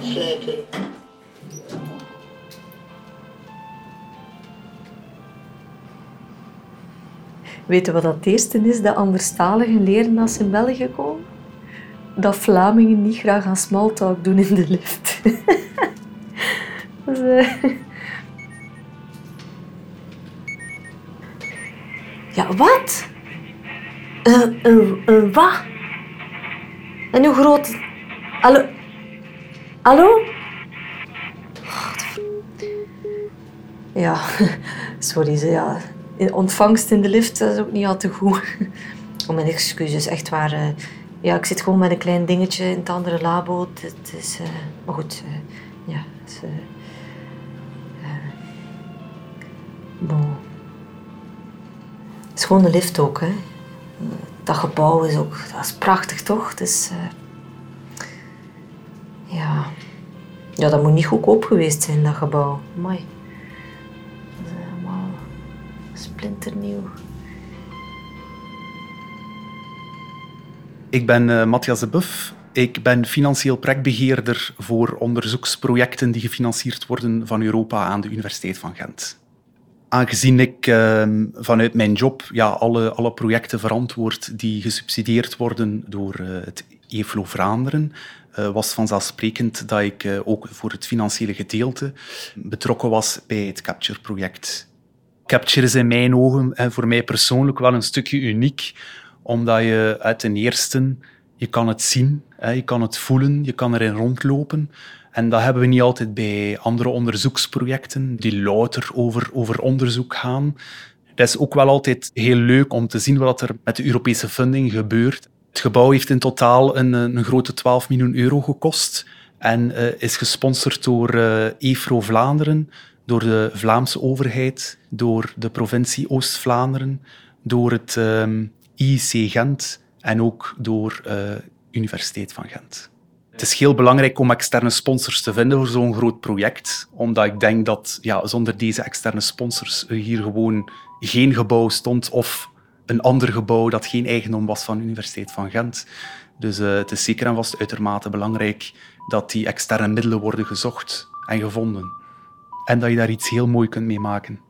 Sluiten. Weet je wat dat eerste is dat anderstaligen leren als ze in België komen? Dat Vlamingen niet graag aan smalltalk doen in de lift. dus, eh, Ja, wat? Een een wat? En hoe groot... Hallo? Hallo? Ja, sorry. ze, Ja. Ontvangst in de lift is ook niet al te goed. Oh, mijn excuses, echt waar. eh. Ja, ik zit gewoon met een klein dingetje in het andere labo. Het is... eh, maar goed, eh, ja. Het is. Het is gewoon een lift ook, hè. Dat gebouw is ook... Dat is prachtig, toch? Is... Ja, dat moet niet goedkoop geweest zijn, dat gebouw. Amai. Dat is helemaal splinternieuw. Ik ben eh, Matthias de Buff. Ik ben financieel projectbeheerder voor onderzoeksprojecten die gefinancierd worden van Europa aan de Universiteit van Gent. Aangezien ik ehm, vanuit mijn job ja, alle, alle projecten verantwoord die gesubsidieerd worden door eh, het EFLO Vlaanderen, eh, was vanzelfsprekend dat ik eh, ook voor het financiële gedeelte betrokken was bij het Capture-project. Capture is in mijn ogen en voor mij persoonlijk wel een stukje uniek, omdat je uit ten eerste, je kan het zien, je kan het voelen, je kan erin rondlopen. En dat hebben we niet altijd bij andere onderzoeksprojecten die louter over, over onderzoek gaan. Het is ook wel altijd heel leuk om te zien wat er met de Europese funding gebeurt. Het gebouw heeft in totaal een, een grote 12 miljoen euro gekost en eh, is gesponsord door eh EFRO Vlaanderen, door de Vlaamse overheid, door de provincie Oost-Vlaanderen, door het ehm, IIC Gent en ook door de Universiteit van Gent. Het is heel belangrijk om externe sponsors te vinden voor zo'n groot project, omdat ik denk dat ja, zonder deze externe sponsors er hier gewoon geen gebouw stond of een ander gebouw dat geen eigendom was van de Universiteit van Gent. Dus eh, het is zeker en vast uitermate belangrijk dat die externe middelen worden gezocht en gevonden. En dat je daar iets heel mooi kunt mee maken.